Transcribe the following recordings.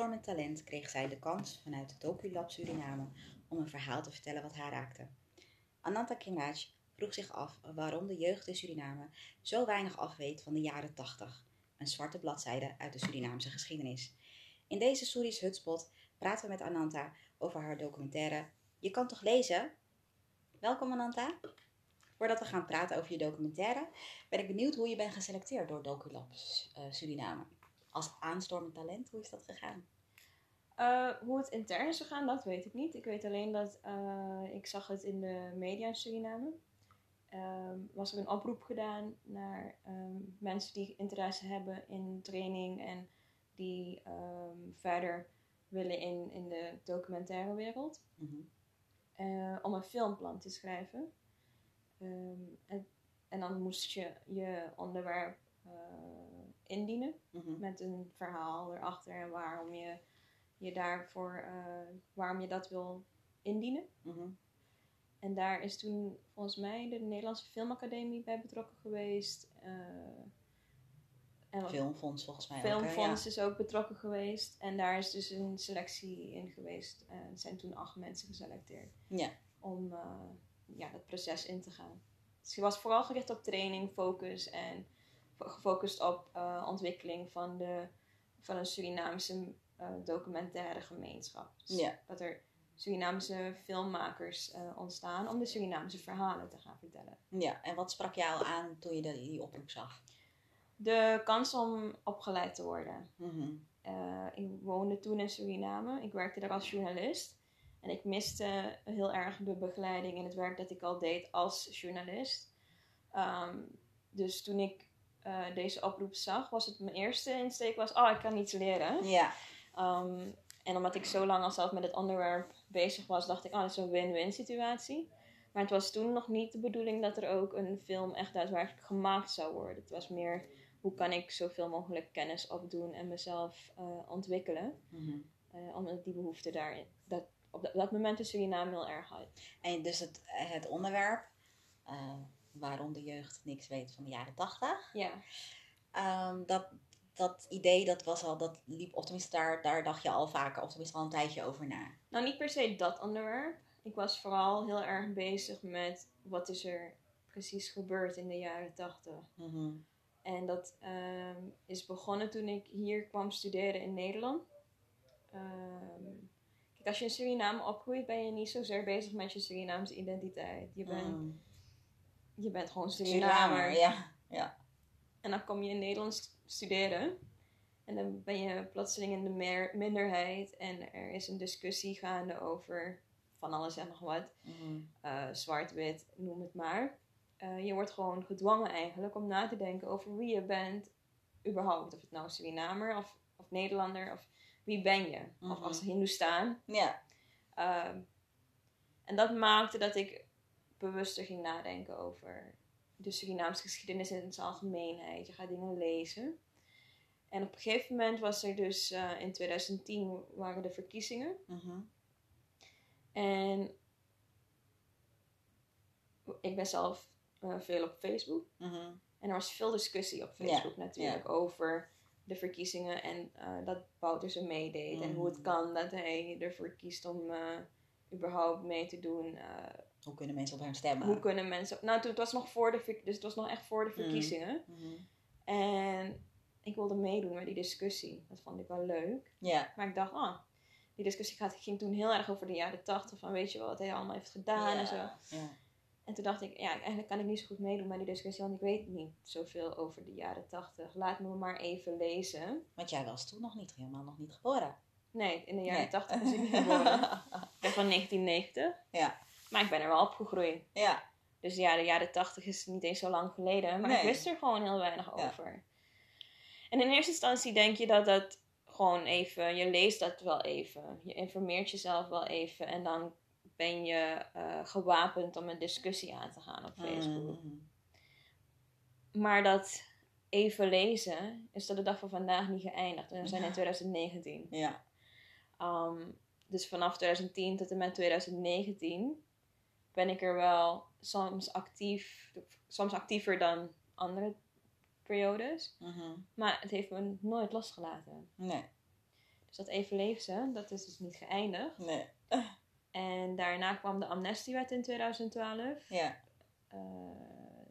aanstormend talent kreeg zij de kans vanuit het DocuLab Suriname om een verhaal te vertellen wat haar raakte. Ananta Kimaj vroeg zich af waarom de jeugd in Suriname zo weinig afweet van de jaren 80, een zwarte bladzijde uit de Surinaamse geschiedenis. In deze Soeris Hutspot praten we met Ananta over haar documentaire Je kan toch lezen? Welkom Ananta. Voordat we gaan praten over je documentaire, ben ik benieuwd hoe je bent geselecteerd door DocuLab uh, Suriname. Als aanstormend talent, hoe is dat gegaan? Uh, hoe het intern is gegaan, dat weet ik niet. Ik weet alleen dat uh, ik zag het in de media in Suriname. Um, was er een oproep gedaan naar um, mensen die interesse hebben in training en die um, verder willen in, in de documentaire wereld. Mm -hmm. uh, om een filmplan te schrijven. En, en, dan moest je je onderwerp indienen mm -hmm. met een verhaal erachter en waarom je je daarvoor, uh, waarom je dat wil indienen. Mm -hmm. En daar is toen volgens mij de Nederlandse Filmacademie bij betrokken geweest. Uh, en Filmfonds volgens mij Filmfonds ook, is ook betrokken geweest. En daar is dus een selectie in geweest. En er zijn toen acht mensen geselecteerd. Ja. Om uh, ja, dat proces in te gaan. Dus je was vooral gericht op training, focus en gefocust op uh, ontwikkeling van, de, van een Surinaamse uh, documentaire gemeenschap. Dus ja. Dat er Surinaamse filmmakers uh, ontstaan om de Surinaamse verhalen te gaan vertellen. Ja, en wat sprak jou aan toen je die oproep zag? De kans om opgeleid te worden. Mm -hmm. uh, ik woonde toen in Suriname. Ik werkte daar als journalist. En ik miste heel erg de begeleiding in het werk dat ik al deed als journalist. Um, dus toen ik uh, deze oproep zag, was het mijn eerste insteek was, oh, ik kan iets leren. Ja. Um, en omdat ik zo lang al zelf met het onderwerp bezig was, dacht ik, oh, dat is een win-win situatie. Maar het was toen nog niet de bedoeling dat er ook een film echt daadwerkelijk gemaakt zou worden. Het was meer, hoe kan ik zoveel mogelijk kennis opdoen en mezelf uh, ontwikkelen. Mm -hmm. uh, omdat die behoefte daar, dat, op dat, moment in Suriname heel erg had. En dus het, het onderwerp, uh, waarom de jeugd niks weet van de jaren tachtig. Ja. Um, dat, dat idee, dat was al, dat liep, of tenminste daar, daar dacht je al vaker, of tenminste al een tijdje over na. Nou, niet per se dat onderwerp. Ik was vooral heel erg bezig met wat is er precies gebeurd in de jaren tachtig. Mm -hmm. En dat um, is begonnen toen ik hier kwam studeren in Nederland. Um, kijk, als je in Suriname opgroeit, ben je niet zozeer bezig met je Surinaamse identiteit. Je bent, mm. Je bent gewoon Surinamer. Surinamer, ja. ja. En dan kom je in Nederland studeren. En dan ben je plotseling in de meer, minderheid. En er is een discussie gaande over van alles en nog wat. Mm. Uh, Zwart-wit, noem het maar. Uh, je wordt gewoon gedwongen eigenlijk om na te denken over wie je bent. Überhaupt. Of het nou Surinamer of, of Nederlander. Of wie ben je. Mm -hmm. Of als Hindoestaan. Ja. Uh, en dat maakte dat ik bewuster ging nadenken over de Surinaamse geschiedenis in zijn algemeenheid. Je gaat dingen lezen. En op een gegeven moment was er dus uh, in 2010 waren de verkiezingen. -hmm. En ik ben zelf uh, veel op Facebook. -hmm. En er was veel discussie op Facebook natuurlijk over de verkiezingen en uh, dat Bouterse meedeed. Mm -hmm. En hoe het kan dat hij ervoor kiest om überhaupt mee te doen. Hoe kunnen mensen op hem stemmen? Hoe kunnen mensen... Nou, toen, het was nog voor de... Dus het was nog echt voor de verkiezingen. Mm -hmm. En ik wilde meedoen met die discussie. Dat vond ik wel leuk. Ja. Maar ik dacht, ah, die discussie gaat, ging toen heel erg over de jaren tachtig. Van weet je wel, wat hij allemaal heeft gedaan ja. en zo. Ja. En toen dacht ik, ja, eigenlijk kan ik niet zo goed meedoen met die discussie. Want ik weet niet zoveel over de jaren tachtig. Laat me maar even lezen. Want jij was toen nog niet, helemaal nog niet geboren. Nee, in de jaren tachtig nee. was ik niet geboren. ik ben van 1990. Ja. Maar ik ben er wel opgegroeid. Ja. Dus ja, de jaren tachtig is niet eens zo lang geleden. Maar nee. ik wist er gewoon heel weinig Ja. over. En in eerste instantie denk je dat dat gewoon even... Je leest dat wel even. Je informeert jezelf wel even. En dan ben je uh, gewapend om een discussie aan te gaan op Facebook. Mm. Maar dat even lezen is tot de dag van vandaag niet geëindigd. En we zijn in 2019. Ja. Um, dus vanaf 2010 tot en met 2019 ben ik er wel soms actief, soms actiever dan andere periodes. Mm -hmm. Maar het heeft me nooit losgelaten. Nee. dus dat even ze. Dat is dus niet geëindigd. Nee. En daarna kwam de amnestiewet in 2012. Ja. Eh,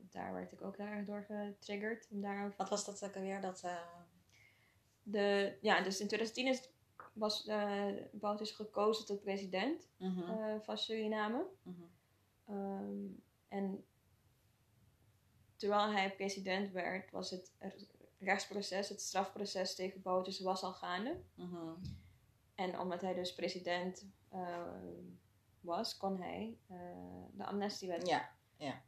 daar werd ik ook heel erg door getriggerd. Om daarover... Wat was dat ook alweer? Dat, uh... de, ja, dus in 2010 is, was uh, gekozen tot president Mhm. van Suriname. Mhm. Um, en terwijl hij president werd, was het rechtsproces, het strafproces tegen Bouterse was al gaande. Mhm. En omdat hij dus president uh, was, kon hij uh, de amnestiewet ja. Ja.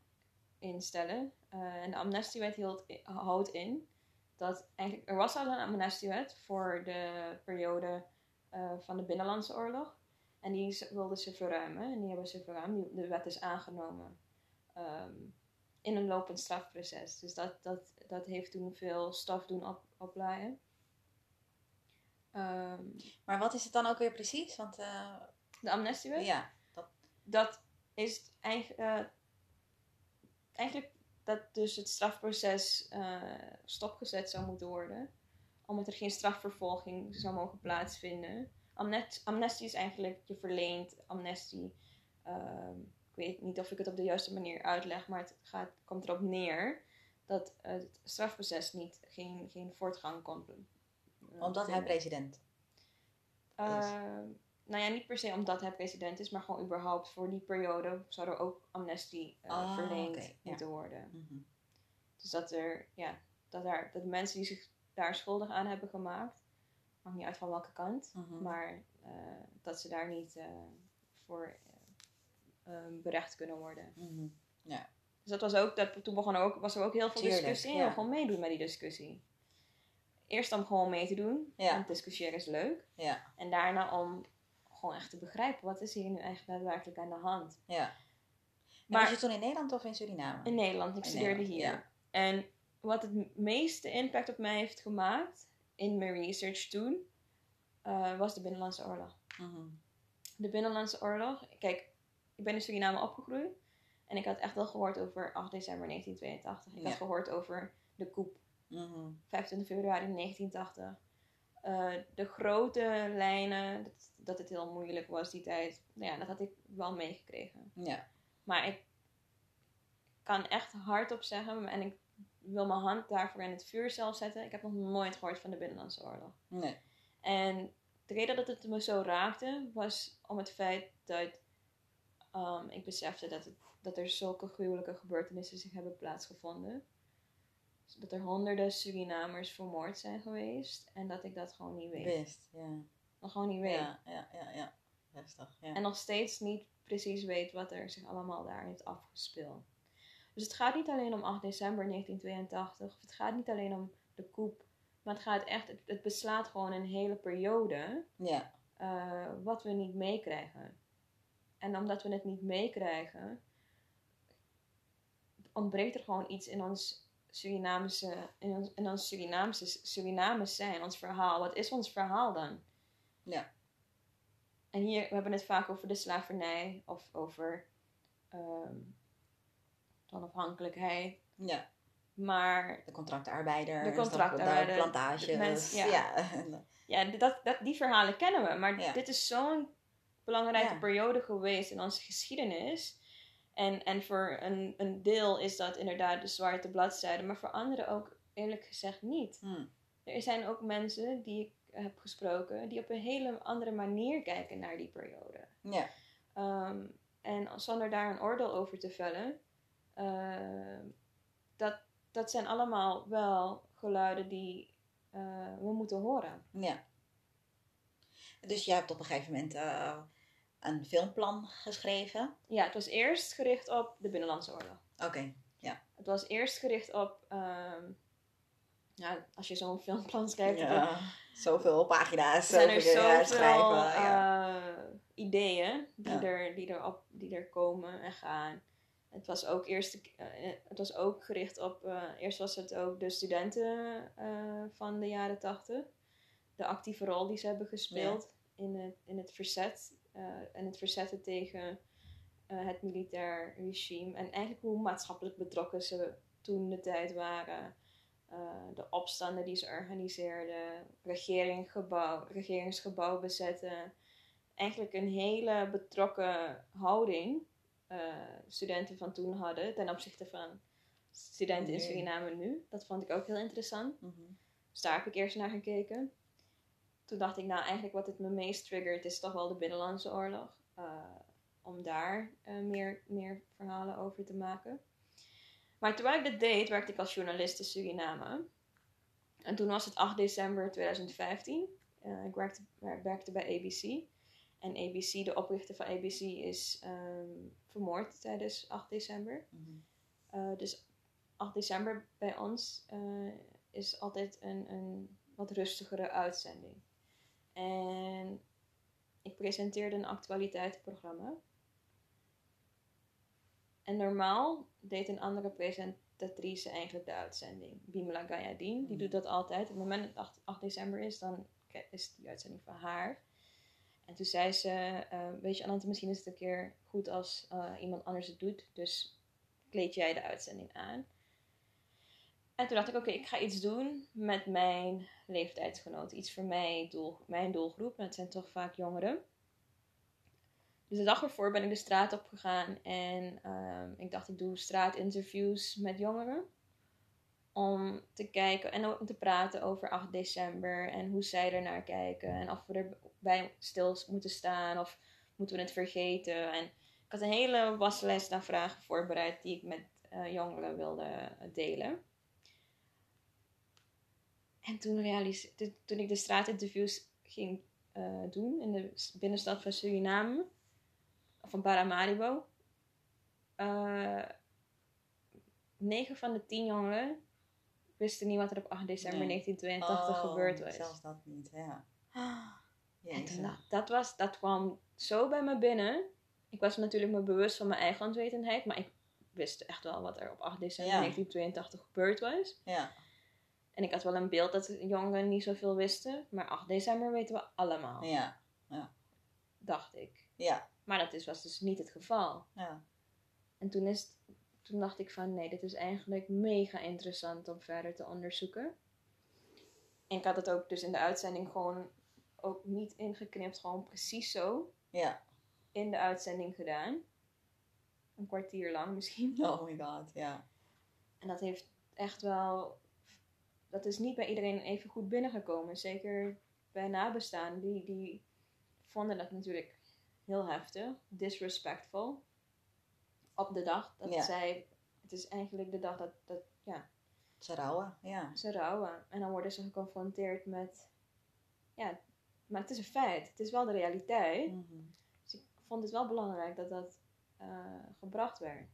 instellen. Uh, en de amnestiewet hield, houdt in dat eigenlijk, er was al een amnestiewet voor de periode uh, van de Binnenlandse Oorlog. En die wilden ze verruimen. En die hebben ze verruimd. De wet is aangenomen um, in een lopend strafproces. Dus dat, dat, dat heeft toen veel stof doen op, oplaaien. Um, maar wat is het dan ook weer precies? Want, uh, de amnestiewet? Ja. Dat, dat is eigenlijk, uh, eigenlijk dat dus het strafproces uh, stopgezet zou moeten worden. Omdat er geen strafvervolging zou mogen plaatsvinden. Amnet amnestie is eigenlijk, je verleent amnestie. Uh, ik weet niet of ik het op de juiste manier uitleg, maar het gaat, komt erop neer dat het strafproces niet, geen, geen voortgang kon. Uh, omdat hij president is. Nou ja, niet per se omdat hij president is, maar gewoon überhaupt voor die periode zou er ook amnestie uh, oh, verleend okay. moeten ja. worden. Mm -hmm. Dus dat er, ja, dat, daar, dat mensen die zich daar schuldig aan hebben gemaakt, maakt niet uit van welke kant, -hmm. maar uh, dat ze daar niet uh, voor um, berecht kunnen worden. -hmm. ja. Dus dat was ook, dat, toen begon ook, was er ook heel veel Tuurlijk, discussie en ja. gewoon meedoen met die discussie. Eerst om gewoon mee te doen, ja. want discussiëren is leuk. Ja. En daarna om gewoon echt te begrijpen, wat is hier nu eigenlijk daadwerkelijk aan de hand. Ja. Maar was je toen in Nederland of in Suriname? In Nederland, ik In studeerde Nederland, hier. ja. En wat het meeste impact op mij heeft gemaakt in mijn research toen, uh, was de Binnenlandse Oorlog. -hmm. De Binnenlandse Oorlog, kijk, ik ben in Suriname opgegroeid en ik had echt wel gehoord over 8 december 1982. Ik Ja. had gehoord over de coup, -hmm. 25 februari 1980. Uh, de grote lijnen, dat, dat het heel moeilijk was die tijd, nou ja, dat had ik wel meegekregen. Ja. Maar ik kan echt hardop zeggen, en ik wil mijn hand daarvoor in het vuur zelf zetten. Ik heb nog nooit gehoord van de Binnenlandse Oorlog. Nee. En de reden dat het me zo raakte, was om het feit dat um, ik besefte dat, het, dat er zulke gruwelijke gebeurtenissen zich hebben plaatsgevonden. Dat er honderden Surinamers vermoord zijn geweest. En dat ik dat gewoon niet weet. Wist, ja. Nog gewoon niet weet. Ja, ja, ja, ja. Heftig, ja. En nog steeds niet precies weet wat er zich allemaal daar heeft afgespeeld. Dus het gaat niet alleen om 8 december 1982. Of het gaat niet alleen om de coup. Maar het gaat echt, het, het beslaat gewoon een hele periode. Ja. Uh, wat we niet meekrijgen. En omdat we het niet meekrijgen, ontbreekt er gewoon iets in ons Surinamese, in ons, in ons Surinaamse, Surinamers zijn, ons verhaal. Wat is ons verhaal dan? Ja. En hier, we hebben het vaak over de slavernij of over um, onafhankelijkheid. Ja. Maar De contractarbeider. De contractarbeider, De mens- ja. ja. ja, dat, dat, die verhalen kennen we. Maar Ja. dit is zo'n belangrijke Ja. periode geweest in onze geschiedenis. En, en voor een, een deel is dat inderdaad de zwarte bladzijde, maar voor anderen ook eerlijk gezegd niet. Hm. Er zijn ook mensen die ik heb gesproken, die op een hele andere manier kijken naar die periode. Ja. Ehm, en zonder daar een oordeel over te vellen, ehm, dat, dat zijn allemaal wel geluiden die eh, we moeten horen. Ja. Dus je hebt op een gegeven moment eh, een filmplan geschreven. Ja, het was eerst gericht op de Binnenlandse Oorlog. Oké. Het was eerst gericht op, ehm, ja, als je zo'n filmplan schrijft, dan Ja. Zoveel pagina's. zijn er zoveel dingen zoveel ja. eh, ideeën die, Ja. er, die, er op, die er komen en gaan. Het was ook, eerst, eh, het was ook gericht op, eh, eerst was het ook de studenten eh, van de jaren tachtig. De actieve rol die ze hebben gespeeld in, het, in het verzet. eh, en het verzetten tegen eh, het militair regime. En eigenlijk hoe maatschappelijk betrokken ze toen de tijd waren. eh, de opstanden die ze organiseerden, regeringsgebouw, regeringsgebouw bezetten. Eigenlijk een hele betrokken houding uh, studenten van toen hadden ten opzichte van studenten in Suriname nu. Dat vond ik ook heel interessant. Mhm. Dus daar heb ik eerst naar gekeken. Toen dacht ik, nou eigenlijk wat het me meest triggert is toch wel de Binnenlandse Oorlog. Uh, om daar uh, meer, meer verhalen over te maken. Maar terwijl ik dit deed, werkte ik als journalist in Suriname. En toen was het 8 december 2015. Uh, ik werkte, werkte bij ABC. En ABC, de oprichter van ABC, is um, vermoord tijdens 8 december. Mhm. Uh, dus 8 december bij ons uh, is altijd een, een wat rustigere uitzending. En ik presenteerde een actualiteitenprogramma. En normaal deed een andere presentatrice eigenlijk de uitzending. Bimla Gayadin, die Mhm. doet dat altijd. Op het moment dat het 8, 8 december is, dan is die uitzending van haar. En toen zei ze, uh, weet je Anante, misschien is het een keer goed als uh, iemand anders het doet. Dus kleed jij de uitzending aan. En toen dacht ik, oké, ik ga iets doen met mijn leeftijdsgenoten. Iets voor mij, doel, mijn doelgroep. En het zijn toch vaak jongeren. Dus de dag ervoor ben ik de straat op gegaan. En um, ik dacht, ik doe straatinterviews met jongeren. Om te kijken en om te praten over 8 december. En hoe zij er naar kijken. En of we erbij stil moeten staan. Of moeten we het vergeten. En ik had een hele waslijst aan vragen voorbereid. Die ik met uh, jongeren wilde delen. En toen, realiseerde, toen ik de straatinterviews ging uh, doen in de binnenstad van Suriname, van Paramaribo, uh, 9 van de 10 jongeren wisten niet wat er op 8 december Nee. 1982 Oh, gebeurd was. Zelfs dat niet, ja. En toen, dat, was, dat kwam zo bij me binnen. Ik was natuurlijk me bewust van mijn eigen onwetendheid, maar ik wist echt wel wat er op 8 december Ja. 1982 gebeurd was. Ja, En ik had wel een beeld dat jongeren niet zoveel wisten. Maar 8 december weten we allemaal, ja, dacht ik. ja, Maar dat is, was dus niet het geval. ja. En toen, is het- toen dacht ik van nee, dit is eigenlijk mega interessant om verder te onderzoeken. En ik had het ook dus in de uitzending gewoon ook niet ingeknipt, gewoon precies zo Ja, in de uitzending gedaan. Een kwartier lang misschien. oh my god, ja. En dat heeft echt wel. Dat is niet bij iedereen even goed binnengekomen. Zeker bij nabestaanden. Die, die vonden dat natuurlijk heel heftig. Disrespectful. Op de dag dat zij. Het is eigenlijk de dag dat, dat ja, Ze rouwen, ja. ze rouwen. En dan worden ze geconfronteerd met. Ja, maar het is een feit. Het is wel de realiteit. Mhm. Dus ik vond het wel belangrijk dat dat eh, gebracht werd.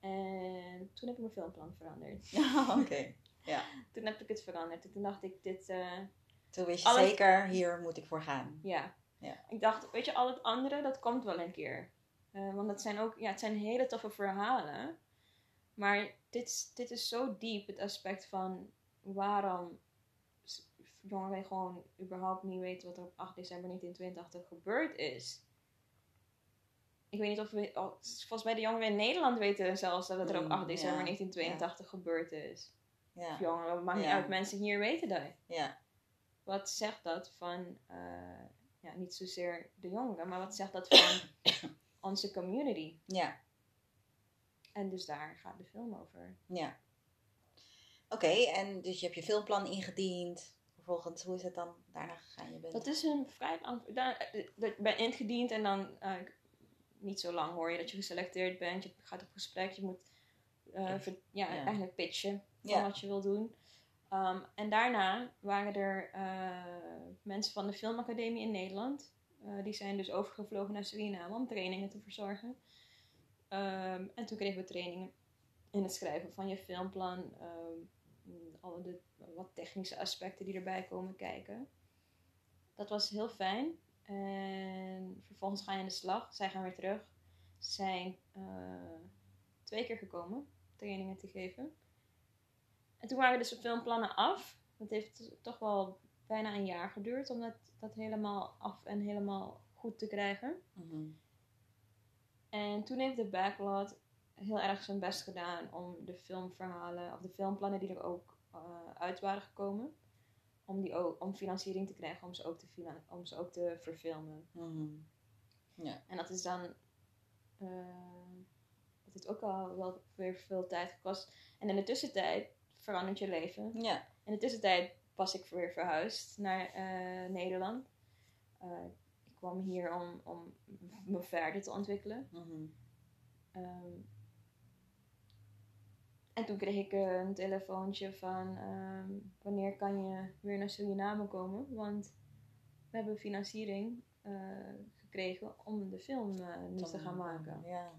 En toen heb ik mijn filmplan veranderd. Ja, oké. Toen heb ik het veranderd. En toen dacht ik, dit, eh, Toen wist je Alles- zeker, hier moet ik voor gaan. ja. Ja. Ik dacht, weet je, al het andere, dat komt wel een keer. Eh, want dat zijn ook, ja, het zijn hele toffe verhalen. Maar dit, is- dit is zo diep, het aspect van waarom jongeren gewoon überhaupt niet weten wat er op 8 december 1982 gebeurd is. Ik weet niet of we, oh, volgens mij de jongeren in Nederland weten zelfs dat het er op Mm, 8 december ja, 1982 gebeurd is. Of Ja, jongeren, maakt niet uit, mensen hier weten dat. ja, Wat zegt dat van, eh, ja, niet zozeer de jongeren, maar wat zegt dat van onze community? ja, En dus daar gaat de film over. ja. Oké, en dus je hebt je filmplan ingediend. Vervolgens, hoe is het dan daarna gegaan? Je bent... Dat is een vrij lang. da- eh, Ik ben ingediend en dan eh, niet zo lang hoor je dat je geselecteerd bent. Je gaat op gesprek, je moet eh, ver- ja, Ja. eigenlijk pitchen van Ja. wat je wil doen. Um, en daarna waren er eh, mensen van de Filmacademie in Nederland. Die zijn dus overgevlogen naar Suriname om trainingen te verzorgen. Ehm, en toen kregen we trainingen in het schrijven van je filmplan. ehm, alle de wat technische aspecten die erbij komen kijken. Dat was heel fijn. En vervolgens ga je aan de slag. Zij gaan weer terug. Ze zijn eh, twee keer gekomen trainingen te geven. En toen waren dus de filmplannen af. Dat heeft toch wel bijna een jaar geduurd om dat, dat helemaal af en helemaal goed te krijgen. Mhm. En toen heeft de backlog heel erg zijn best gedaan om de filmverhalen, of de filmplannen die er ook eh, uit waren gekomen, om, die ook, om financiering te krijgen om ze ook te, om ze ook te verfilmen. Mhm. Ja. En dat is dan. eh, dat heeft ook al wel weer veel tijd gekost. En in de tussentijd verandert je leven. Ja. In de tussentijd was ik weer verhuisd naar eh, Nederland. Ik kwam hier om, om me verder te ontwikkelen. Mhm. Ehm, en toen kreeg ik een telefoontje van ehm, wanneer kan je weer naar Suriname komen? Want we hebben financiering eh, gekregen om de film eh, nu te gaan maken. Ja.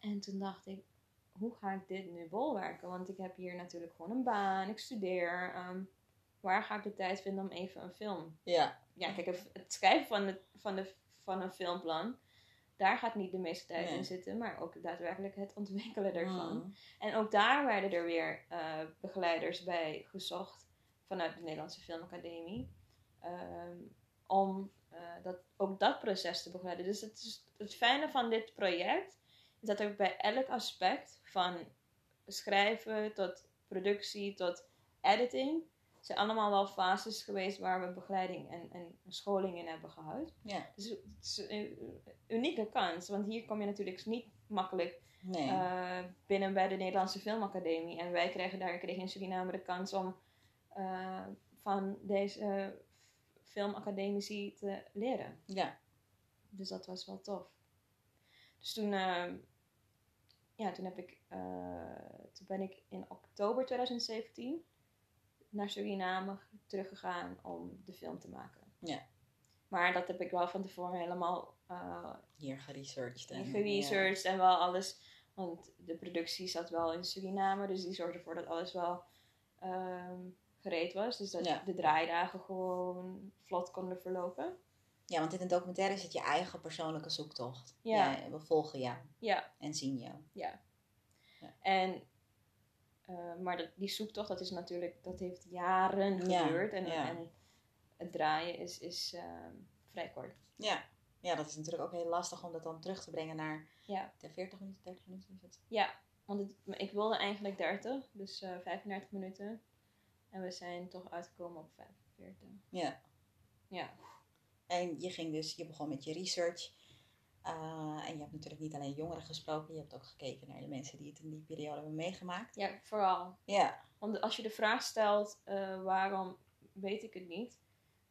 En toen dacht ik, hoe ga ik dit nu bolwerken? Want ik heb hier natuurlijk gewoon een baan, ik studeer. ehm, waar ga ik de tijd vinden om even een film? Ja. Ja, kijk, het- schrijven van, het, van, de, van een filmplan, daar gaat niet de meeste tijd Nee. in zitten, maar ook daadwerkelijk het ontwikkelen daarvan. Mhm. En ook daar werden er weer eh, begeleiders bij gezocht vanuit de Nederlandse Filmacademie. ehm, om eh, dat, ook dat proces te begeleiden. Dus het, is, het fijne van dit project is dat er bij elk aspect van schrijven tot productie tot editing zijn allemaal wel fases geweest waar we begeleiding en, en scholing in hebben gehad. Ja. Dus het is een unieke kans, want hier kom je natuurlijk niet makkelijk Nee. eh, binnen bij de Nederlandse Filmacademie. En wij kregen daar kregen in Suriname de kans om eh, van deze eh, filmacademici te leren. ja. Dus dat was wel tof. Dus toen, ja, toen, heb ik, toen ben ik in oktober 2017 naar Suriname teruggegaan om de film te maken. Ja. Maar dat heb ik wel van tevoren helemaal eh, Hier geresearched. en- geresearched en wel alles. Want de productie zat wel in Suriname, dus die zorgde ervoor dat alles wel ehm, gereed was. Dus dat Ja. de draaidagen gewoon vlot konden verlopen. Ja, want in een documentaire is het je eigen persoonlijke zoektocht. Ja. Ja, we volgen jou Ja, en zien jou. ja. Ja. En, eh, maar dat, die zoektocht, dat is natuurlijk, dat heeft jaren Ja, geduurd. En, ja. en het draaien is, is ehm, vrij kort. Ja. ja, dat is natuurlijk ook heel lastig om dat dan terug te brengen naar Ja. de 40 minuten, 30 minuten is het. Ja, want het, ik wilde eigenlijk 30, dus eh 35 minuten. En we zijn toch uitgekomen op 45. Ja. Ja. En je ging dus, je begon met je research. Uh, en je hebt natuurlijk niet alleen jongeren gesproken, je hebt ook gekeken naar de mensen die het in die periode hebben meegemaakt. Ja, vooral. Ja, Want als je de vraag stelt, uh, waarom weet ik het niet?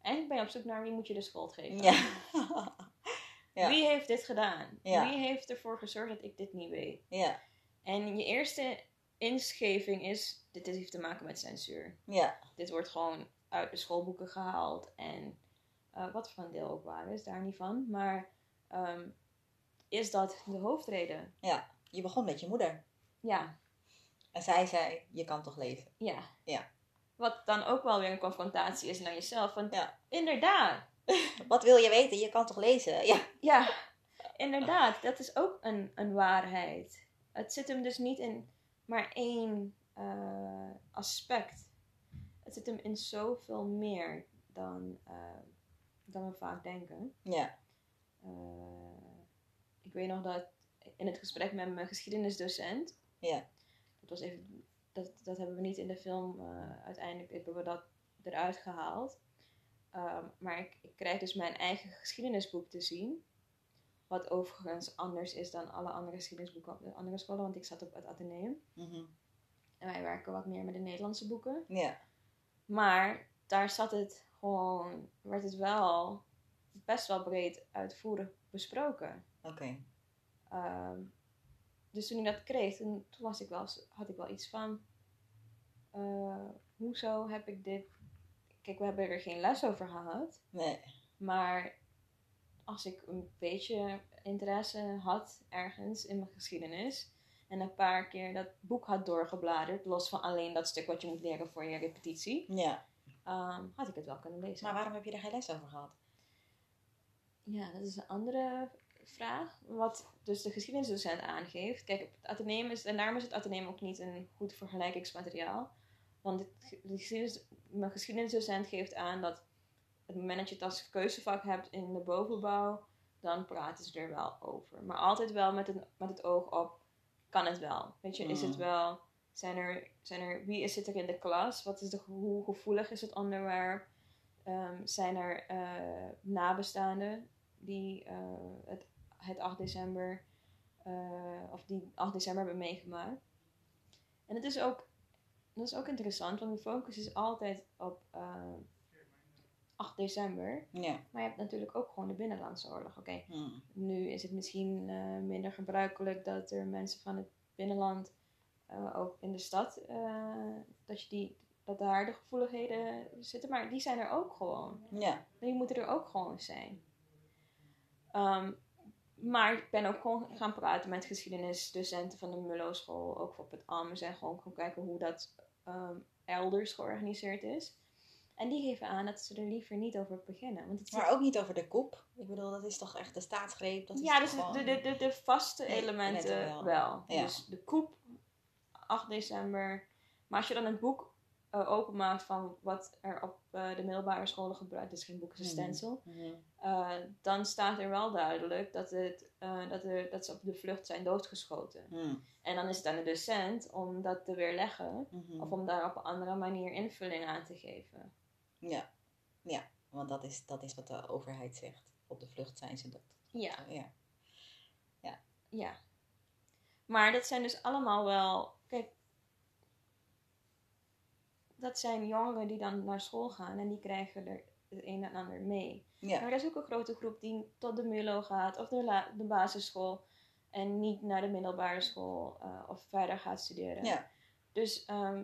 Eigenlijk ben je op zoek naar wie moet je de schuld geven. ja. ja. Wie heeft dit gedaan? Ja. Wie heeft ervoor gezorgd dat ik dit niet weet? ja, En je eerste inscheving is, dit heeft te maken met censuur. ja, Dit wordt gewoon uit de schoolboeken gehaald. En uh, wat voor een deel ook waar is, daar niet van. Maar um, is dat de hoofdreden? ja. Je begon met je moeder. Ja. En zij zei, je kan toch lezen? Ja. Ja. Wat dan ook wel weer een confrontatie is naar jezelf. Want Ja. inderdaad. Wat wil je weten? Je kan toch lezen? Ja. Ja, inderdaad. Dat is ook een, een waarheid. Het zit hem dus niet in maar één uh, aspect. Het zit hem in zoveel meer dan, uh, dan we vaak denken. Ja. Uh, ik weet nog dat in het gesprek met mijn geschiedenisdocent. Ja. Dat was even. Dat, dat hebben we niet in de film. Uh, uiteindelijk hebben we dat eruit gehaald. Um, maar ik, ik krijg dus mijn eigen geschiedenisboek te zien. Wat overigens anders is dan alle andere geschiedenisboeken op de andere scholen. Want ik zat op het Atheneum. Mm -hmm. En wij werken wat meer met de Nederlandse boeken. Ja. Maar daar zat het gewoon. werd het wel best wel breed uitvoerig besproken. Oké. Okay. Um, dus toen ik dat kreeg, toen, toen was ik wel, had ik wel iets van. Uh, hoezo heb ik dit. Kijk, we hebben er geen les over gehad. Nee. Maar als ik een beetje interesse had ergens in mijn geschiedenis. En een paar keer dat boek had doorgebladerd. Los van alleen dat stuk wat je moet leren voor je repetitie. Ja. Um, had ik het wel kunnen lezen. Maar waarom heb je er geen les over gehad? Ja, dat is een andere vraag. Wat dus de geschiedenisdocent aangeeft. Kijk, het Atheneum is, en daarom is het Atheneum ook niet een goed vergelijkingsmateriaal. Want het, de geschiedenis, mijn geschiedenisdocent geeft aan dat het moment dat je het als keuzevak hebt in de bovenbouw, dan praten ze er wel over. Maar altijd wel met het, met het oog op kan het wel? Weet je, is het Mm. wel, zijn er, zijn er, wie is zit er in de klas? Wat is de, hoe gevoelig is het onderwerp? Ehm, zijn er eh, nabestaanden die eh, het, het 8 december, eh, of die 8 december hebben meegemaakt? En het is ook, dat is ook interessant, want de focus is altijd op eh, 8 december. Ja. Maar je hebt natuurlijk ook gewoon de Binnenlandse Oorlog. Oké, Mm. nu is het misschien eh, minder gebruikelijk dat er mensen van het binnenland, eh, ook in de stad, eh, dat, je die, dat daar de gevoeligheden zitten. Maar die zijn er ook gewoon. Ja. Die moeten er ook gewoon zijn. Ehm, maar ik ben ook gewoon gaan praten met geschiedenisdocenten van de Mullo School, ook op het AMS en gewoon gaan kijken hoe dat ehm, elders georganiseerd is. En die geven aan dat ze er liever niet over beginnen. Want het zit Maar ook niet over de koep. Ik bedoel, dat is toch echt de staatsgreep. Dat is ja, dus gewoon... de, de, de, de vaste Nee, elementen wel. wel. Ja. Dus de koep, 8 december. Maar als je dan het boek eh, openmaakt van wat er op eh, de middelbare scholen gebruikt, is geen boek, is een Mhm. stencil. Mhm. Eh, dan staat er wel duidelijk dat, het, eh, dat, er, dat ze op de vlucht zijn doodgeschoten. Mm. En dan is het aan de docent om dat te weerleggen. Mhm. Of om daar op een andere manier invulling aan te geven. Ja. Ja, want dat is, dat is wat de overheid zegt. Op de vlucht zijn ze dood. Ja. Ja. Ja. Maar dat zijn dus allemaal wel. Kijk. Dat zijn jongeren die dan naar school gaan en die krijgen er het een en ander mee. Ja. Maar er is ook een grote groep die tot de MULO gaat of de, de basisschool en niet naar de middelbare school eh, of verder gaat studeren. Ja. Dus ehm,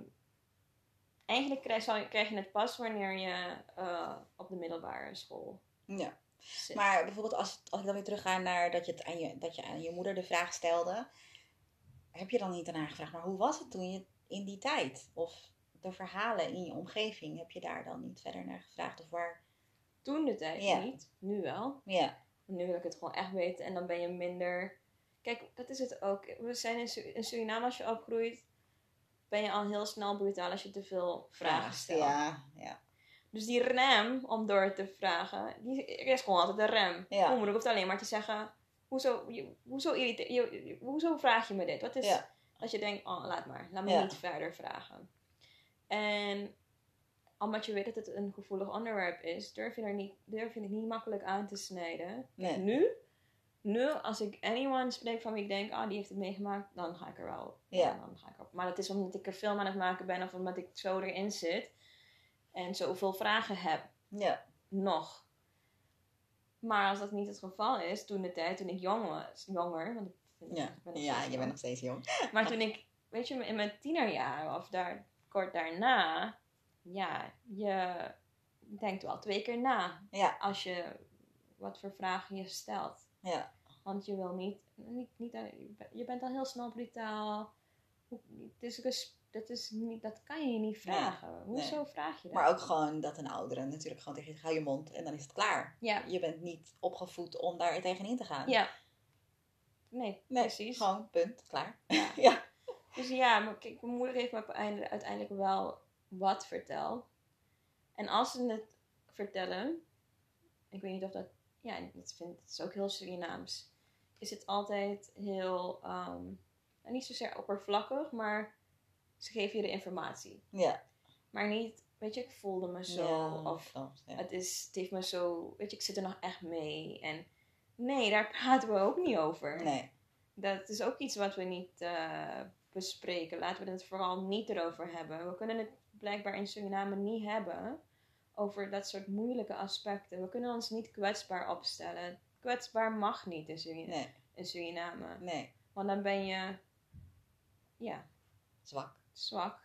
eigenlijk krijg, je- krijg je het pas wanneer je eh, op de middelbare school ja. zit. Maar bijvoorbeeld als, als ik dan weer terugga naar dat je, het aan je, dat je aan je moeder de vraag stelde. Heb je dan niet aan haar gevraagd, maar hoe was het toen je in die tijd? Of de verhalen in je omgeving, heb je daar dan niet verder naar gevraagd? Of waar? Toen de tijd Ja. niet, nu wel. Ja. Nu wil ik het gewoon echt weten en dan ben je minder. Kijk, dat is het ook. We zijn in, Su- in Suriname, als je opgroeit, ben je al heel snel brutaal als je te veel vragen stelt. Ja, ja. Dus die rem om door te vragen, die er is gewoon altijd een rem. Ja. Mijn moeder hoeft alleen maar te zeggen: hoezo, hoezo, irrite- je, je- hoezo vraag je me dit? Wat is Ja. dat je denkt: oh, laat maar, laat me Ja. niet verder vragen. En omdat je weet dat het een gevoelig onderwerp is, durf je, er niet, durf je het niet makkelijk aan te snijden. Nee. Nu, nu, als ik anyone spreek van wie ik denk, ah, die heeft het meegemaakt, dan ga ik er wel. Ja. dan ga ik op. Maar dat is omdat ik er film aan het maken ben of omdat ik zo erin zit en zoveel vragen heb Ja. nog. Maar als dat niet het geval is, toen de tijd, toen ik jong was, jonger, want ik vind- Ja, ik ben nog ja steeds je bent nog steeds jong. Maar toen ik, weet je, in mijn tienerjaren of daar kort daarna, ja, je denkt wel twee keer na Ja. als je wat voor vragen je stelt. Ja. Want je wil niet, niet, niet je bent al heel snel brutaal. Het is, dat, is niet, dat kan je niet vragen. Hoezo vraag je dat? Maar ook gewoon dat een oudere natuurlijk gewoon tegen je hou je mond en dan is het klaar. Ja, Je bent niet opgevoed om daar tegenin te gaan. ja. Nee, Nee, precies. Gewoon, punt, klaar. Ja. ja. Dus ja, maar kijk, mijn moeder heeft me uiteindelijk- wel wat verteld. En als ze het vertellen, ik weet niet of dat, ja, ik vind het is ook heel Surinaams, is het altijd heel, ehm, nou, niet zozeer oppervlakkig, maar ze geven je de informatie. Ja. Maar niet, weet je, ik voelde me zo, Ja, of ja. het, is, het heeft me zo, weet je, ik zit er nog echt mee. En nee, daar praten we ook niet over. Nee. Dat is ook iets wat we niet eh, bespreken. Laten we het vooral niet erover hebben. We kunnen het blijkbaar in Suriname niet hebben over dat soort moeilijke aspecten. We kunnen ons niet kwetsbaar opstellen. Kwetsbaar mag niet in, Nee. in Suriname. Nee. Want dan ben je ja, Zwak. zwak.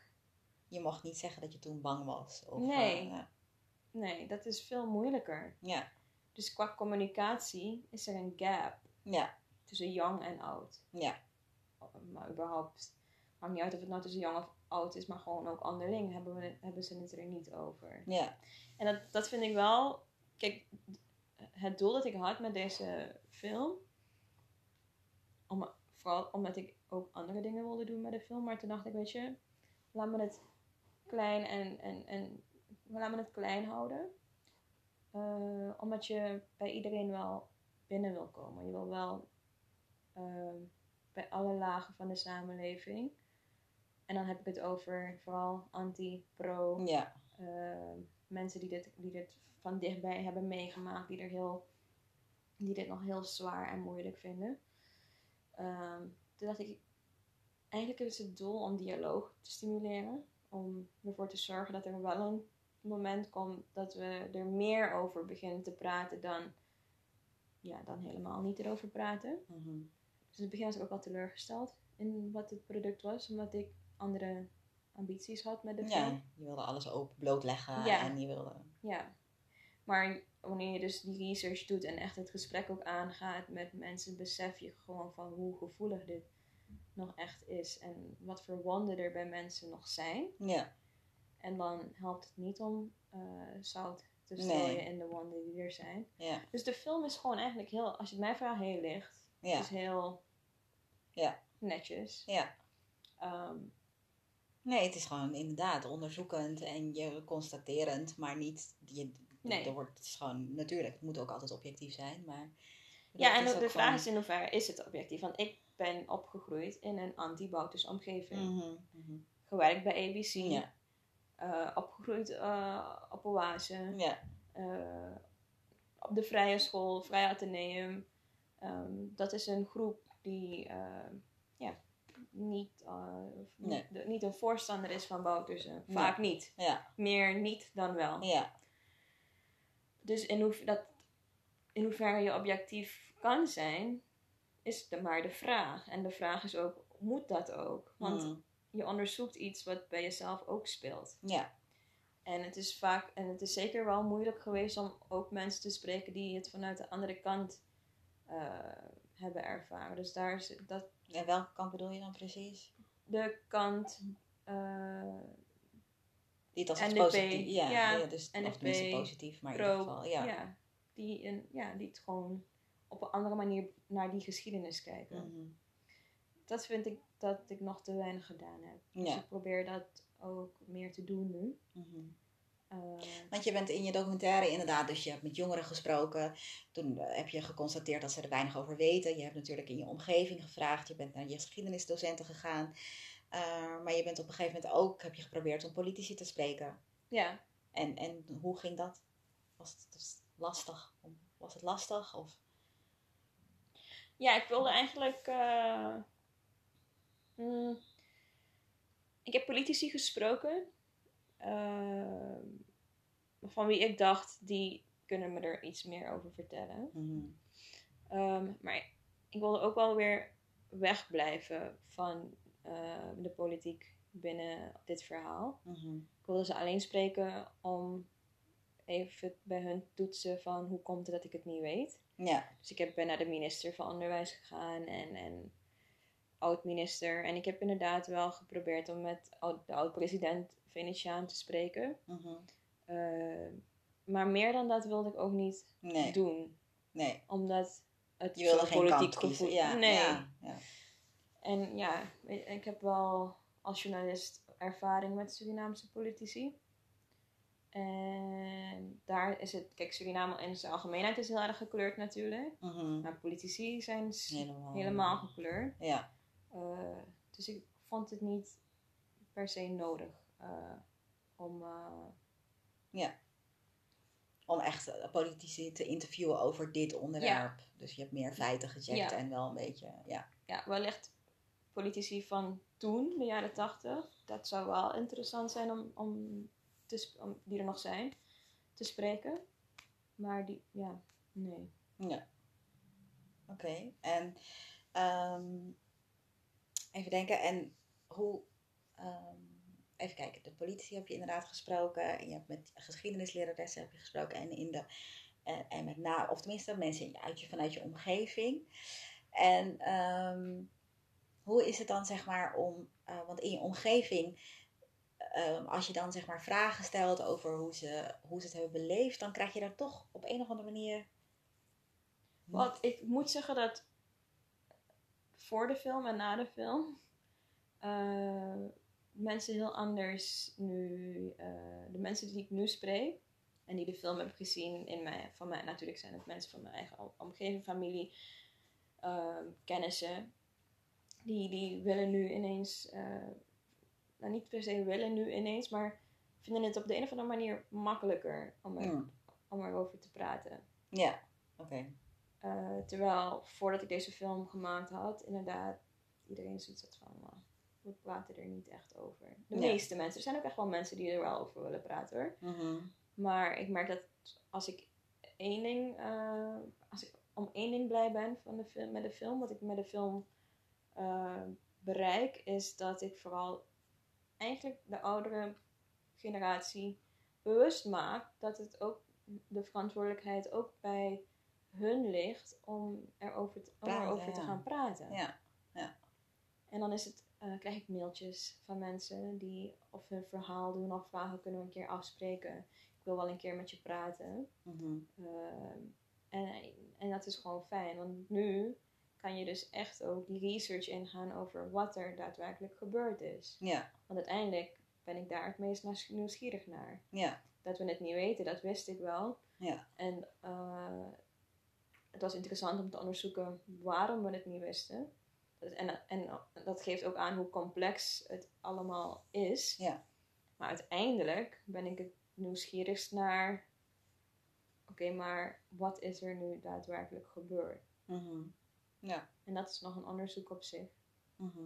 Je mocht niet zeggen dat je toen bang was. Of, Nee. eh, ja. Nee, dat is veel moeilijker. ja. Dus qua communicatie is er een gap Ja. tussen jong en oud. Ja. maar überhaupt, maakt niet uit of het nou tussen jong of oud is, maar gewoon ook onderling hebben, we, hebben ze het er niet over. Ja. En dat, dat vind ik wel, kijk, het doel dat ik had met deze film, om, vooral omdat ik ook andere dingen wilde doen met de film, maar toen dacht ik, weet je, laat me het klein en, en, en laat me het klein houden. Eh, omdat je bij iedereen wel binnen wil komen. Je wil wel ehm, bij alle lagen van de samenleving. En dan heb ik het over vooral anti-pro. Ja. eh, mensen die dit, die dit van dichtbij hebben meegemaakt, die, er heel, die dit nog heel zwaar en moeilijk vinden. Ehm, toen dacht ik, eigenlijk is het doel om dialoog te stimuleren. Om ervoor te zorgen dat er wel een moment komt dat we er meer over beginnen te praten dan, ja, dan helemaal niet erover praten. Mhm. Dus in het begin was ik ook al teleurgesteld in wat het product was, omdat ik andere ambities had met de film. Ja, je wilde alles open blootleggen Ja. en je wilde... Ja. Maar wanneer je dus die research doet en echt het gesprek ook aangaat met mensen, besef je gewoon van hoe gevoelig dit nog echt is en wat voor wonden er bij mensen nog zijn. Ja. En dan helpt het niet om eh, zout te Nee. strooien in de wonden die er zijn. Ja. Dus de film is gewoon eigenlijk heel, als je het mij vraagt, heel licht. Ja. Het is heel Ja. netjes. Ja. Ehm, Nee, het is gewoon inderdaad onderzoekend en je constaterend, maar niet. Je, Nee. er wordt, het is gewoon natuurlijk, het moet ook altijd objectief zijn, maar. ja, en de, vraag gewoon- is in hoeverre is het objectief? Want ik ben opgegroeid in een anti-Boutus omgeving. Mhm, mhm. gewerkt bij ABC. Ja. eh, opgegroeid eh, op Oase. Ja, eh, op de Vrije School, Vrije Atheneum. Ehm, dat is een groep die niet, eh, Nee. niet, een voorstander is van Boutersen. Vaak niet. ja, Meer niet dan wel. ja, Dus in, hoe, dat, in hoeverre je objectief kan zijn, is de, maar de vraag. En de vraag is ook, moet dat ook? Want Mhm. je onderzoekt iets wat bij jezelf ook speelt. ja, En het is vaak, en het is zeker wel moeilijk geweest om ook mensen te spreken die het vanuit de andere kant eh, hebben ervaren. Dus daar is dat En welke kant bedoel je dan precies? de kant. Niet als het NDP, positief. Ja, ja, ja, dus NFP, tenminste positief, maar in ieder geval. Ja. ja, die, een, ja, die het gewoon op een andere manier naar die geschiedenis kijken. Mhm. Dat vind ik dat ik nog te weinig gedaan heb. Dus ik probeer dat ook meer te doen nu. Mhm. Eh, Want je bent in je documentaire inderdaad, dus je hebt met jongeren gesproken. Toen eh, heb je geconstateerd dat ze er weinig over weten. Je hebt natuurlijk in je omgeving gevraagd. Je bent naar je geschiedenisdocenten gegaan. Eh, maar je bent op een gegeven moment ook, heb je geprobeerd om politici te spreken. ja, En, en hoe ging dat? Was het, was het lastig? Was het lastig? Of? Ja, ik wilde eigenlijk. mm, ik heb politici gesproken. Eh, van wie ik dacht, die kunnen me er iets meer over vertellen. Mhm. Ehm, maar ik wilde ook wel weer wegblijven van eh, de politiek binnen dit verhaal. Mhm. Ik wilde ze alleen spreken om even bij hun toetsen van hoe komt het dat ik het niet weet. Ja, Dus ik heb, ben naar de minister van Onderwijs gegaan en, en oud-minister. En ik heb inderdaad wel geprobeerd om met oud- de oud-president Venetiaan te spreken. mhm. Eh, maar meer dan dat wilde ik ook niet nee, doen. nee. Omdat het Je wilde geen politiek kant kiezen. Ja, nee. ja, ja. En ja, ik heb wel als journalist ervaring met Surinaamse politici. En daar is het, kijk, Suriname in zijn algemeenheid is heel erg gekleurd natuurlijk. Mhm. Maar politici zijn Helemaal. helemaal gekleurd. Ja, Eh, dus ik vond het niet per se nodig om. eh, om echt eh, politici te interviewen over dit onderwerp. Dus je hebt meer feiten gecheckt Ja. en wel een beetje, ja. ja, wellicht politici van toen, de jaren tachtig. Dat zou wel interessant zijn om, om, te, om die er nog zijn, te spreken. Maar die, ja, nee. Ja. Oké, en ehm, even denken, en hoe, ehm, even kijken, de politie heb je inderdaad gesproken, en je hebt met geschiedenisleraressen heb je gesproken, en, in de, en, en met na, of tenminste mensen uit je, vanuit je omgeving. En ehm, hoe is het dan, zeg maar, om, eh, want in je omgeving, ehm, als je dan zeg maar vragen stelt over hoe ze, hoe ze het hebben beleefd, dan krijg je daar toch op een of andere manier Wat ik moet zeggen dat voor de film en na de film eh, mensen heel anders nu, eh, de mensen die ik nu spreek en die de film heb gezien in mijn, van mij, natuurlijk zijn het mensen van mijn eigen om- omgeving, familie, eh, kennissen. die, die willen nu ineens, eh, nou niet per se willen nu ineens, maar vinden het op de een of andere manier makkelijker om, er, Mm. om erover te praten. Ja, oké. Eh, terwijl voordat ik deze film gemaakt had, inderdaad, iedereen zoiets had van, we praten er niet echt over. De Nee. meeste mensen. Er zijn ook echt wel mensen die er wel over willen praten hoor. Mhm. Maar ik merk dat als ik één ding, eh, als ik om één ding blij ben van de film, met de film, wat ik met de film eh, bereik, is dat ik vooral eigenlijk de oudere generatie bewust maak dat het ook de verantwoordelijkheid ook bij hun ligt om erover te, om Praten, erover te ja. gaan praten. Ja. En dan is het, eh, krijg ik mailtjes van mensen die of hun verhaal doen of vragen kunnen we een keer afspreken. Ik wil wel een keer met je praten. Mhm. Ehm, en, en dat is gewoon fijn, want nu kan je dus echt ook die research ingaan over wat er daadwerkelijk gebeurd is. Ja, Want uiteindelijk ben ik daar het meest nieuwsgierig naar. ja, Dat we het niet weten, dat wist ik wel. ja. En eh, het was interessant om te onderzoeken waarom we het niet wisten. En, en dat geeft ook aan hoe complex het allemaal is. Ja. Maar uiteindelijk ben ik het nieuwsgierigst naar... Oké, maar wat is er nu daadwerkelijk gebeurd? Mhm. Ja. En dat is nog een onderzoek op zich. Mhm.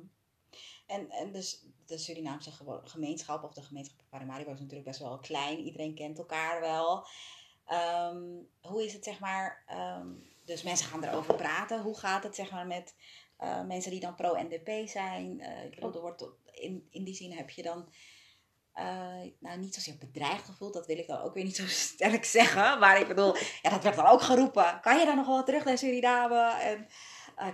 En, en dus de Surinaamse gemeenschap of de gemeenschap Paramaribo is natuurlijk best wel klein. Iedereen kent elkaar wel. Ehm, hoe is het zeg maar, ehm, dus mensen gaan erover praten. Hoe gaat het zeg maar met eh, mensen die dan pro-NDP zijn? Eh, ik bedoel, er wordt in, in die zin heb je dan eh, nou, niet zozeer bedreigd gevoeld. Dat wil ik dan ook weer niet zo sterk zeggen. Maar ik bedoel, ja, dat werd dan ook geroepen. Kan je dan nog wel terug naar Suriname? En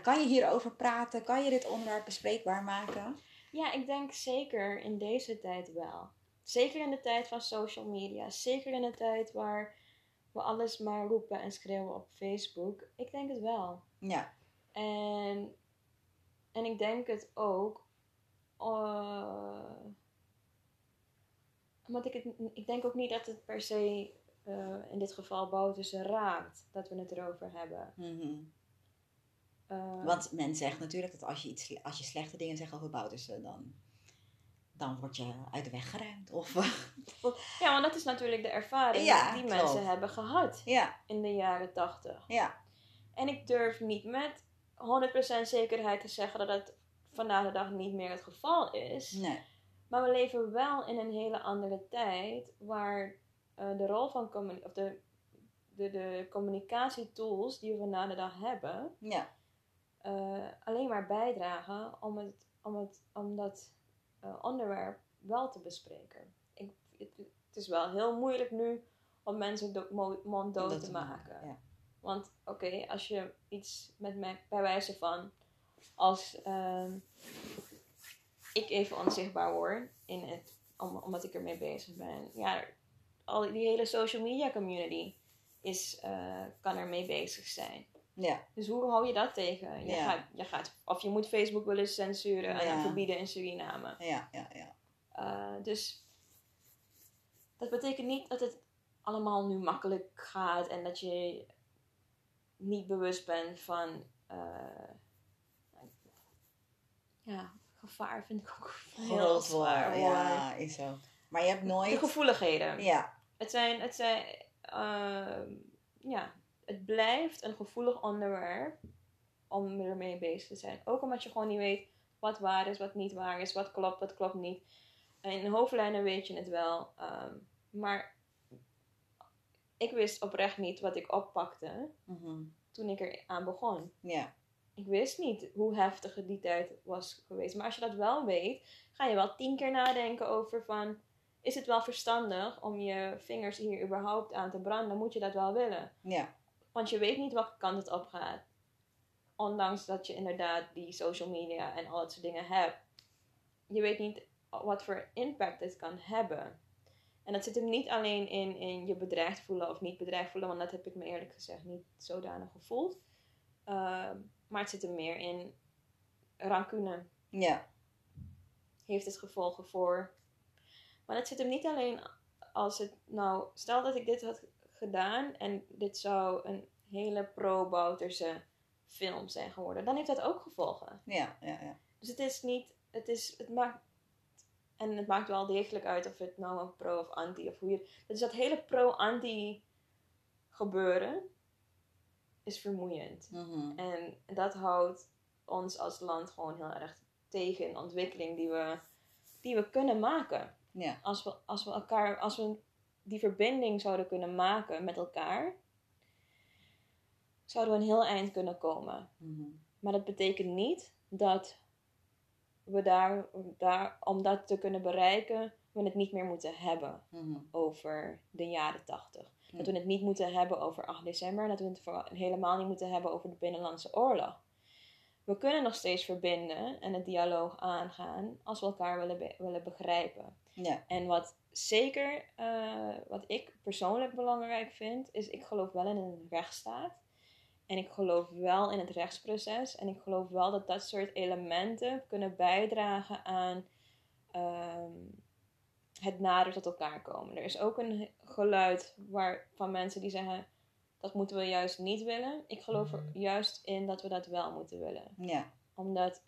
kan je hierover praten? Kan je dit onderwerp bespreekbaar maken? Ja, ik denk zeker in deze tijd wel. Zeker in de tijd van social media. Zeker in de tijd waar we alles maar roepen en schreeuwen op Facebook. Ik denk het wel. Ja, En, en ik denk het ook. eh want ik, het, ik denk ook niet dat het per se eh, in dit geval Bouterse raakt dat we het erover hebben. mhm. Eh, want men zegt natuurlijk dat als je, iets, als je slechte dingen zegt over Boutersen, dan, dan word je uit de weg geruimd. Of, ja, want dat is natuurlijk de ervaring Ja, die klopt. mensen hebben gehad ja, in de jaren tachtig. ja, En ik durf niet met 100% zekerheid te zeggen dat het vandaag de dag niet meer het geval is. nee, Maar we leven wel in een hele andere tijd waar eh, de rol van of de, de, de communicatietools die we vandaag de dag hebben, ja, eh, alleen maar bijdragen om, het, om, het, om dat eh, onderwerp wel te bespreken. Ik, het, het is wel heel moeilijk nu om mensen do- mo- monddood dat te maken. Ja. Want oké, als je iets met mij, bij wijze van, als ehm, ik even onzichtbaar word, in het, om, omdat ik ermee bezig ben. Ja, al die hele social media community is, eh, kan ermee bezig zijn. ja, Dus hoe hou je dat tegen? Je, Ja. gaat, je gaat, of je moet Facebook willen censuren en verbieden in Suriname. ja, ja, ja. Uh, dus dat betekent niet dat het allemaal nu makkelijk gaat en dat je niet bewust bent van uh, ja, gevaar vind ik ook heel Groot zwaar. ja, is zo. Maar je hebt De nooit... gevoeligheden. Ja, Het zijn, het zijn, ehm, ja, het blijft een gevoelig onderwerp om ermee bezig te zijn. Ook omdat je gewoon niet weet wat waar is, wat niet waar is, wat klopt, wat klopt niet. En in hoofdlijnen weet je het wel. ehm, maar ik wist oprecht niet wat ik oppakte mhm, toen ik er aan begon. ja, Ik wist niet hoe heftig het die tijd was geweest. Maar als je dat wel weet, ga je wel tien keer nadenken over van... Is het wel verstandig om je vingers hier überhaupt aan te branden? Moet je dat wel willen? ja, Want je weet niet welke kant het op gaat. Ondanks dat je inderdaad die social media en al dat soort dingen hebt. Je weet niet wat voor impact het kan hebben. En dat zit hem niet alleen in, in je bedreigd voelen of niet bedreigd voelen. Want dat heb ik me eerlijk gezegd niet zodanig gevoeld. Ehm, maar het zit er meer in rancune. ja, Heeft het gevolgen voor. Maar het zit hem niet alleen als het nou. Stel dat ik dit had gedaan en dit zou een hele pro-Bouterse film zijn geworden. Dan heeft dat ook gevolgen. ja, ja, ja. Dus het is niet, het is, het maakt, en het maakt wel degelijk uit of het nou een pro of anti of hoe je, dus dat hele pro-anti gebeuren is vermoeiend. Mhm. En dat houdt ons als land gewoon heel erg tegen in ontwikkeling die we, die we kunnen maken. Ja. Als we, als we elkaar, als we die verbinding zouden kunnen maken met elkaar, zouden we een heel eind kunnen komen. Mhm. Maar dat betekent niet dat we daar, daar, om dat te kunnen bereiken, we het niet meer moeten hebben Mhm. over de jaren 80. Ja. Dat we het niet moeten hebben over 8 december. En dat we het vooral helemaal niet moeten hebben over de Binnenlandse Oorlog. We kunnen nog steeds verbinden en het dialoog aangaan als we elkaar willen, be- willen begrijpen. Ja. En wat zeker, eh, wat ik persoonlijk belangrijk vind, is ik geloof wel in een rechtsstaat. En ik geloof wel in het rechtsproces. En ik geloof wel dat dat soort elementen kunnen bijdragen aan ehm, het nader tot elkaar komen. Er is ook een geluid waar, van mensen die zeggen dat moeten we juist niet willen. Ik geloof er juist in dat we dat wel moeten willen Ja. omdat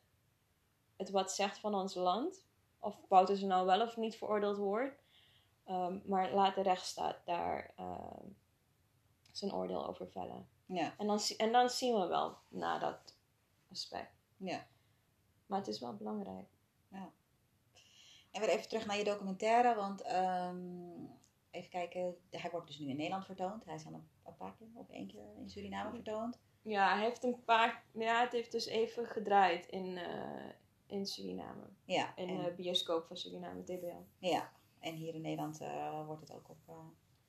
het wat zegt van ons land. Of Bouterse nou wel of niet veroordeeld wordt. Ehm, maar laat de rechtsstaat daar ehm, zijn oordeel over vellen. Ja. En dan, en dan zien we wel na dat aspect. Ja. Maar het is wel belangrijk. En weer even terug naar je documentaire, want ehm, even kijken, hij wordt dus nu in Nederland vertoond. Hij is al een, een paar keer of één keer in Suriname vertoond. Ja, hij heeft een paar... Ja, het heeft dus even gedraaid in, eh, in Suriname. Ja. In de bioscoop van Suriname, DBL. ja. En hier in Nederland eh, wordt het ook op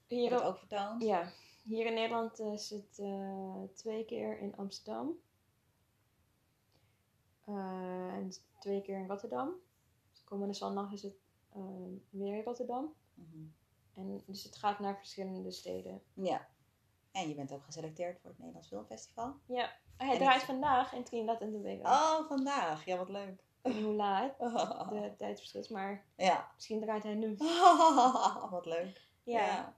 Hier, wordt het ook vertoond. Ja, hier in Nederland eh, is het eh, twee keer in Amsterdam. Eh, en twee keer in Rotterdam. Dus komende zondag is het eh, weer in Rotterdam. Mhm. En, dus het gaat naar verschillende steden. Ja. En je bent ook geselecteerd voor het Nederlands Filmfestival. Ja, hij En draait vandaag in Trinidad en Tobago. Oh, vandaag. Ja, wat leuk. Hoe laat de tijdverschil is, maar ja. misschien draait hij nu. wat leuk. Ja,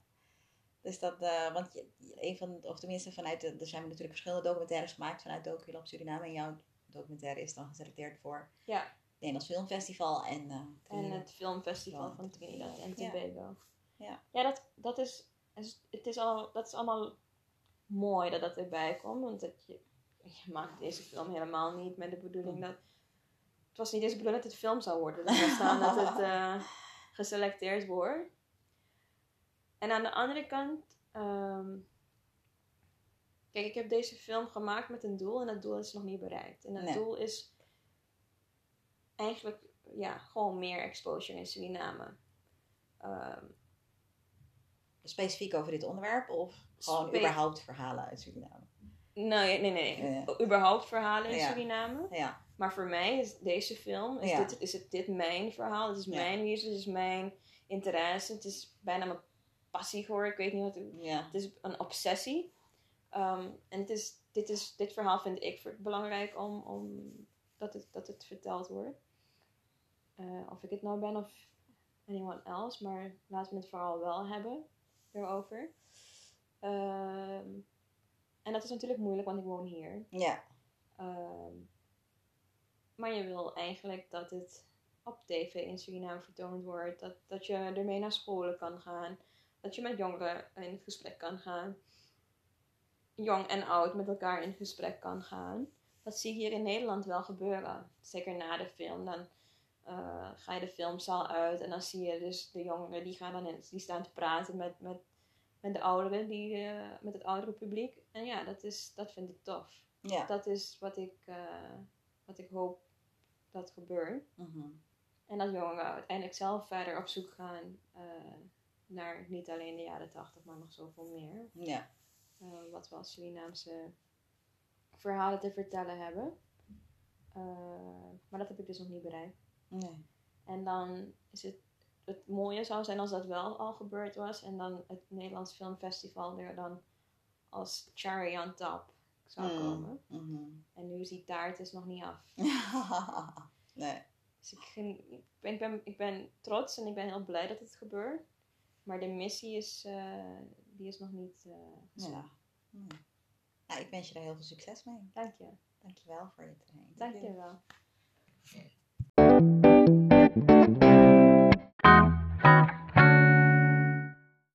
Dus dat, eh, want je, een van, of tenminste vanuit, de, er zijn natuurlijk verschillende documentaires gemaakt vanuit DocuLab Suriname. En jouw documentaire is dan geselecteerd voor ja. het Nederlands Filmfestival en, eh, En het filmfestival van Trinidad en. Tobago. Ja. Ja, dat, dat, is, het is al, dat is allemaal mooi dat dat erbij komt. Want dat je, je maakt deze film helemaal niet met de bedoeling Hm. dat... Het was niet eens de bedoeling dat het film zou worden. Was staan dat het eh, geselecteerd wordt. En aan de andere kant... ehm, kijk, ik heb deze film gemaakt met een doel en dat doel is nog niet bereikt. En dat Nee. doel is eigenlijk ja, gewoon meer exposure in Suriname. Ehm, Specifiek over dit onderwerp of gewoon überhaupt verhalen uit Suriname? nee, nee, nee. Ja. Überhaupt verhalen in Ja. Suriname. Ja, Maar voor mij is deze film, is, Ja. dit, is het dit mijn verhaal. Het is mijn visie, het is mijn interesse. Het is bijna mijn passie geworden. Ik weet niet wat het Het is een obsessie. Ehm, en het is, dit, is, dit verhaal vind ik belangrijk om, om dat, het, dat het verteld wordt. Eh, of ik het nou ben of anyone else, maar laten we het vooral wel hebben erover. Ehm, en dat is natuurlijk moeilijk, want ik woon hier. ja, Ehm, maar je wil eigenlijk dat het op tv in Suriname vertoond wordt. Dat, dat je ermee naar scholen kan gaan. Dat je met jongeren in gesprek kan gaan. Jong en oud met elkaar in gesprek kan gaan. Dat zie je hier in Nederland wel gebeuren. Zeker na de film. Dan eh, ga je de filmzaal uit en dan zie je dus de jongeren die, gaan dan in, die staan te praten met, met, met de ouderen, die, eh, met het oudere publiek. En ja, dat, is, dat vind ik tof ja. dat is wat ik, eh, wat ik hoop dat gebeurt. Mhm. En dat jongeren uiteindelijk zelf verder op zoek gaan naar niet alleen de jaren 80, maar nog zoveel meer. ja. Eh, wat we als Surinaamse verhalen te vertellen hebben. Eh, maar dat heb ik dus nog niet bereikt. Nee. En dan is het, het mooie zou zijn als dat wel al gebeurd was. En dan het Nederlands Filmfestival er dan als cherry on top zou Mm. komen. Mhm. En nu is die taart dus nog niet af. nee. Dus ik, ik, ben, ik, ben, ik ben trots en ik ben heel blij dat het gebeurt. Maar de missie is, eh, die is nog niet eh, geslaagd. Ja. Hmm. Nou, ik wens je daar heel veel succes mee. Dank je. Dank je wel voor je eh, interview. Dank je wel.